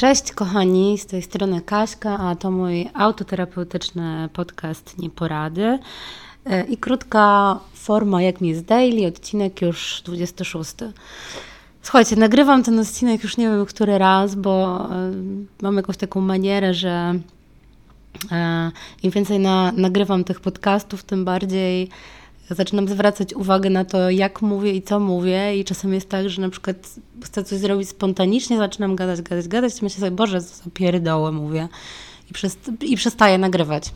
Cześć kochani, z tej strony Kaśka, a to mój autoterapeutyczny podcast Nieporady e, i krótka forma jak mi jest daily, odcinek już 26. Słuchajcie, nagrywam ten odcinek już nie wiem który raz, bo e, mam jakąś taką manierę, że e, im więcej na, nagrywam tych podcastów, tym bardziej zaczynam zwracać uwagę na to, jak mówię i co mówię i czasem jest tak, że na przykład chcę coś zrobić spontanicznie, zaczynam gadać, gadać, gadać myślę sobie, Boże, co pierdołę mówię i, przest i przestaję nagrywać.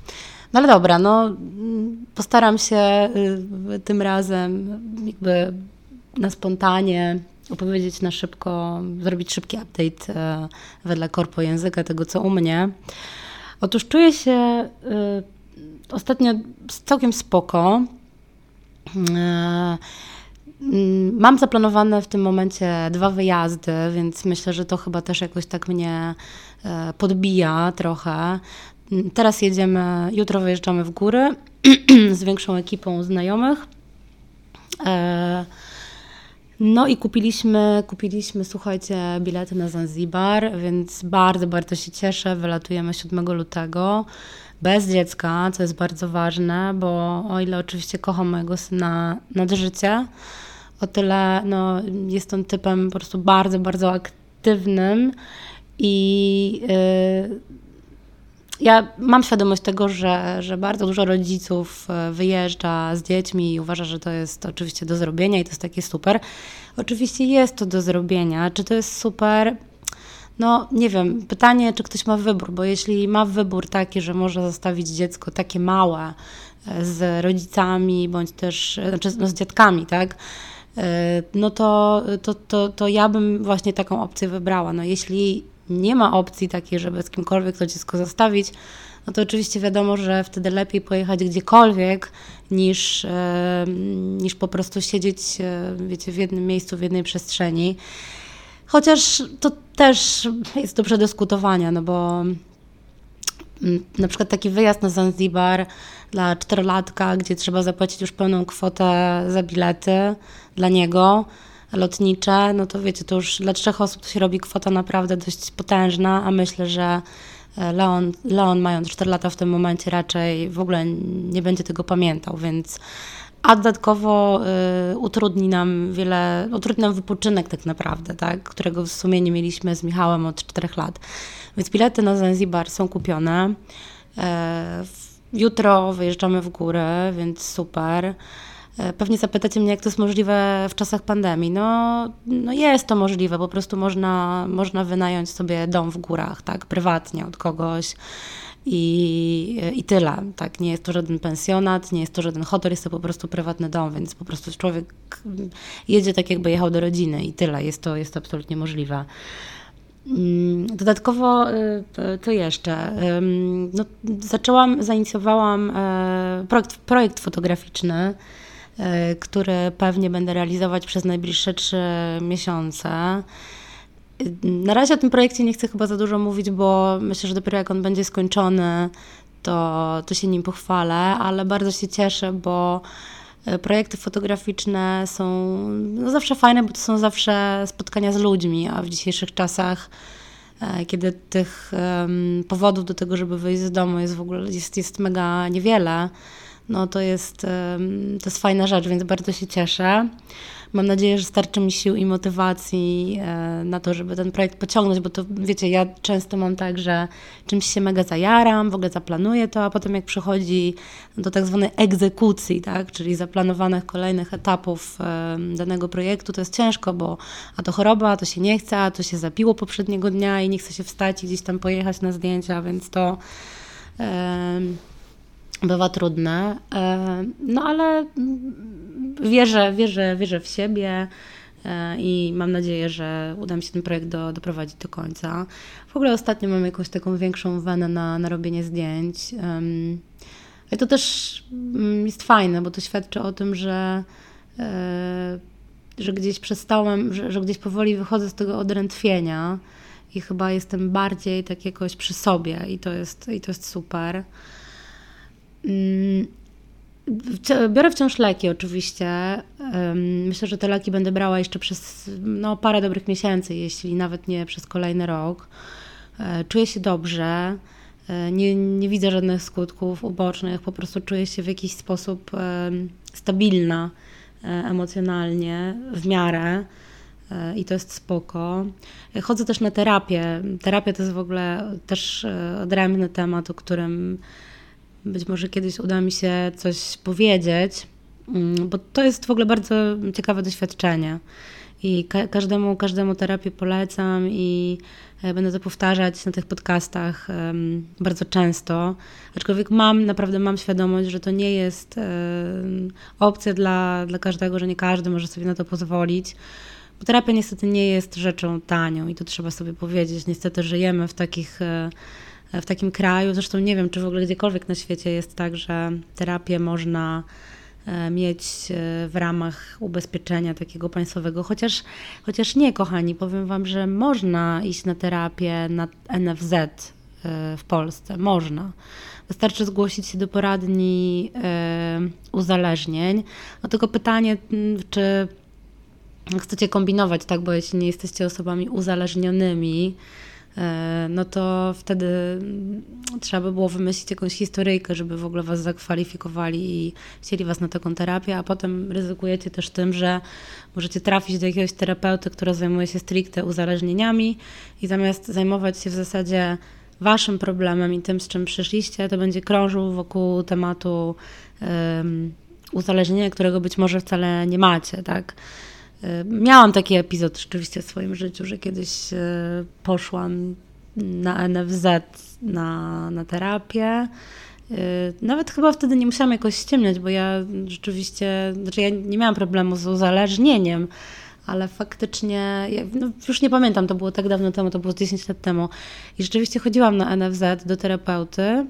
No ale dobra, no postaram się y, tym razem jakby na spontanie opowiedzieć na szybko, zrobić szybki update y, wedle korpo języka tego, co u mnie. Otóż czuję się y, ostatnio całkiem spoko. E, mam zaplanowane w tym momencie dwa wyjazdy, więc myślę, że to chyba też jakoś tak mnie e, podbija trochę. Teraz jedziemy, jutro wyjeżdżamy w góry z większą ekipą znajomych. E, no i kupiliśmy, kupiliśmy, słuchajcie, bilety na Zanzibar, więc bardzo, bardzo się cieszę. Wylatujemy 7 lutego bez dziecka, co jest bardzo ważne, bo o ile oczywiście kocham mojego syna nad życie, o tyle no, jest on typem po prostu bardzo, bardzo aktywnym i yy, ja mam świadomość tego, że, że bardzo dużo rodziców y, wyjeżdża z dziećmi i uważa, że to jest oczywiście do zrobienia i to jest takie super. Oczywiście jest to do zrobienia. Czy to jest super? No, nie wiem, pytanie, czy ktoś ma wybór, bo jeśli ma wybór taki, że może zostawić dziecko takie małe e, z rodzicami, bądź też e, znaczy, no, z dziadkami, tak? E, no to, to, to, to ja bym właśnie taką opcję wybrała. No, jeśli nie ma opcji takiej, żeby z kimkolwiek to dziecko zostawić, no to oczywiście wiadomo, że wtedy lepiej pojechać gdziekolwiek niż, niż po prostu siedzieć wiecie, w jednym miejscu, w jednej przestrzeni. Chociaż to też jest do przedyskutowania, no bo mm, na przykład taki wyjazd na Zanzibar dla czterolatka, gdzie trzeba zapłacić już pełną kwotę za bilety dla niego lotnicze, no to wiecie, to już dla trzech osób to się robi kwota naprawdę dość potężna, a myślę, że e, Leon, Leon mając 4 lata w tym momencie raczej w ogóle nie będzie tego pamiętał, więc a dodatkowo y, utrudni nam wiele, utrudni nam wypoczynek tak naprawdę, tak, którego w sumie nie mieliśmy z Michałem od czterech lat. Więc bilety na Zanzibar są kupione. E, jutro wyjeżdżamy w górę, więc super. E, pewnie zapytacie mnie, jak to jest możliwe w czasach pandemii. No, no jest to możliwe, po prostu można, można wynająć sobie dom w górach, tak, prywatnie od kogoś i, i tyle. Tak, nie jest to żaden pensjonat, nie jest to żaden hotel, jest to po prostu prywatny dom, więc po prostu człowiek jedzie tak, jakby jechał do rodziny i tyle. Jest to, jest to absolutnie możliwe. Mm, dodatkowo, y, co jeszcze? No, zaczęłam, zainicjowałam e, projekt, projekt fotograficzny, e, który pewnie będę realizować przez najbliższe trzy miesiące. Na razie o tym projekcie nie chcę chyba za dużo mówić, bo myślę, że dopiero jak on będzie skończony, to, to się nim pochwalę, ale bardzo się cieszę, bo e, projekty fotograficzne są no, zawsze fajne, bo to są zawsze spotkania z ludźmi, a w dzisiejszych czasach, e, kiedy tych powodów do tego, żeby wyjść z domu jest w ogóle jest, jest mega niewiele, no to jest, to jest fajna rzecz, więc bardzo się cieszę. Mam nadzieję, że starczy mi sił i motywacji e, na to, żeby ten projekt pociągnąć, bo to wiecie, ja często mam tak, że czymś się mega zajaram, w ogóle zaplanuję to, a potem jak przychodzi do tak zwanej egzekucji, tak, czyli zaplanowanych kolejnych etapów danego projektu, to jest ciężko, bo a to choroba, a to się nie chce, a to się zapiło poprzedniego dnia i nie chce się wstać i gdzieś tam pojechać na zdjęcia, więc to bywa trudne. No ale wierzę, wierzę, wierzę w siebie e, i mam nadzieję, że uda mi się ten projekt do, doprowadzić do końca. W ogóle ostatnio mam jakąś taką większą wenę na, na robienie zdjęć. I to też mm, jest fajne, bo to świadczy o tym, że, e, że gdzieś przestałem, że, że gdzieś powoli wychodzę z tego odrętwienia i chyba jestem bardziej tak jakoś przy sobie i to jest, i to jest super. Mm, Biorę wciąż leki oczywiście. Myślę, że te leki będę brała jeszcze przez no, parę dobrych miesięcy, jeśli nawet nie przez kolejny rok. czuję się dobrze, nie, nie widzę żadnych skutków ubocznych, po prostu czuję się w jakiś sposób stabilna emocjonalnie, w miarę i to jest spoko. Chodzę też na terapię. Terapia to jest w ogóle też odrębny temat, o którym być może kiedyś uda mi się coś powiedzieć, mm, bo to jest w ogóle bardzo ciekawe doświadczenie. I ka każdemu, każdemu terapię polecam i e, będę to powtarzać na tych podcastach bardzo często. Aczkolwiek mam, naprawdę mam świadomość, że to nie jest um, opcja dla, dla każdego, że nie każdy może sobie na to pozwolić. Bo terapia niestety nie jest rzeczą tanią i to trzeba sobie powiedzieć. Niestety żyjemy w takich e, w takim kraju. Zresztą nie wiem, czy w ogóle gdziekolwiek na świecie jest tak, że terapię można e, mieć e, w ramach ubezpieczenia takiego państwowego, chociaż, chociaż nie, kochani, powiem Wam, że można iść na terapię na NFZ e, w Polsce, można. Wystarczy zgłosić się do poradni uzależnień. No tylko pytanie, czy chcecie kombinować, tak, bo jeśli nie jesteście osobami uzależnionymi, E, no to wtedy trzeba by było wymyślić jakąś historyjkę, żeby w ogóle was zakwalifikowali i chcieli was na taką terapię, a potem ryzykujecie też tym, że możecie trafić do jakiegoś terapeuty, który zajmuje się stricte uzależnieniami i zamiast zajmować się w zasadzie waszym problemem i tym, z czym przyszliście, to będzie krążył wokół tematu um, uzależnienia, którego być może wcale nie macie, tak? Miałam taki epizod rzeczywiście w swoim życiu, że kiedyś e, poszłam na NFZ na, na terapię. E, nawet chyba wtedy nie musiałam jakoś ściemniać, bo ja rzeczywiście, znaczy ja nie miałam problemu z uzależnieniem, ale faktycznie, ja, no już nie pamiętam, to było tak dawno temu, to było 10 lat temu. I rzeczywiście chodziłam na NFZ do terapeuty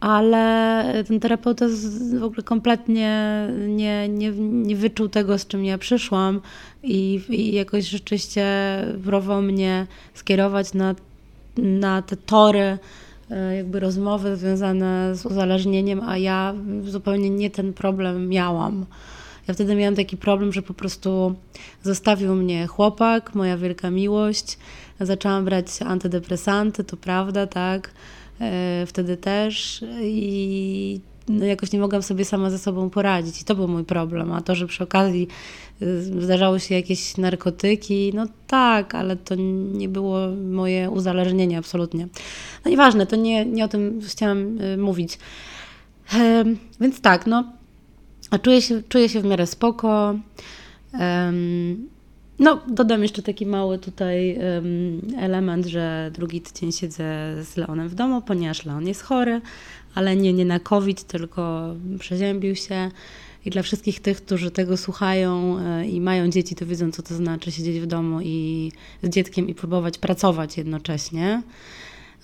ale ten terapeuta w ogóle kompletnie nie, nie, nie wyczuł tego, z czym ja przyszłam i, i jakoś rzeczywiście próbował mnie skierować na, na te tory e, jakby rozmowy związane z uzależnieniem, a ja zupełnie nie ten problem miałam. Ja wtedy miałam taki problem, że po prostu zostawił mnie chłopak, moja wielka miłość. Zaczęłam brać antydepresanty, to prawda, tak wtedy też i no jakoś nie mogłam sobie sama ze sobą poradzić i to był mój problem, a to, że przy okazji y, zdarzały się jakieś narkotyki, no tak, ale to nie było moje uzależnienie absolutnie. No nieważne, to nie, nie o tym chciałam y, mówić. Więc tak, no, czuję się, czuję się w miarę spoko. No, dodam jeszcze taki mały tutaj element, że drugi tydzień siedzę z Leonem w domu, ponieważ Leon jest chory, ale nie, nie na COVID, tylko przeziębił się. I dla wszystkich tych, którzy tego słuchają e, i mają dzieci, to wiedzą, co to znaczy siedzieć w domu i z dzieckiem i próbować pracować jednocześnie.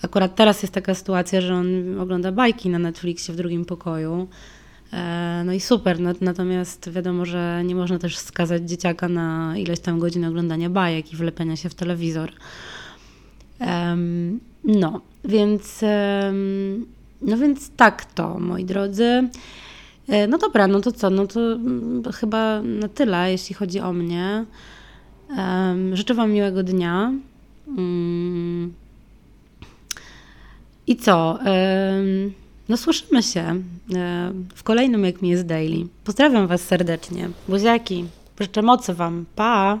Akurat teraz jest taka sytuacja, że on ogląda bajki na Netflixie w drugim pokoju no i super, natomiast wiadomo, że nie można też skazać dzieciaka na ileś tam godzin oglądania bajek i wlepiania się w telewizor. No, więc no więc tak to, moi drodzy. E, no dobra, no to co? No to mm, chyba na tyle, jeśli chodzi o mnie. Życzę Wam miłego dnia. Mm. I co? No słyszymy się e, w kolejnym Jak mi jest daily. Pozdrawiam Was serdecznie. Buziaki. Życzę mocy Wam. Pa!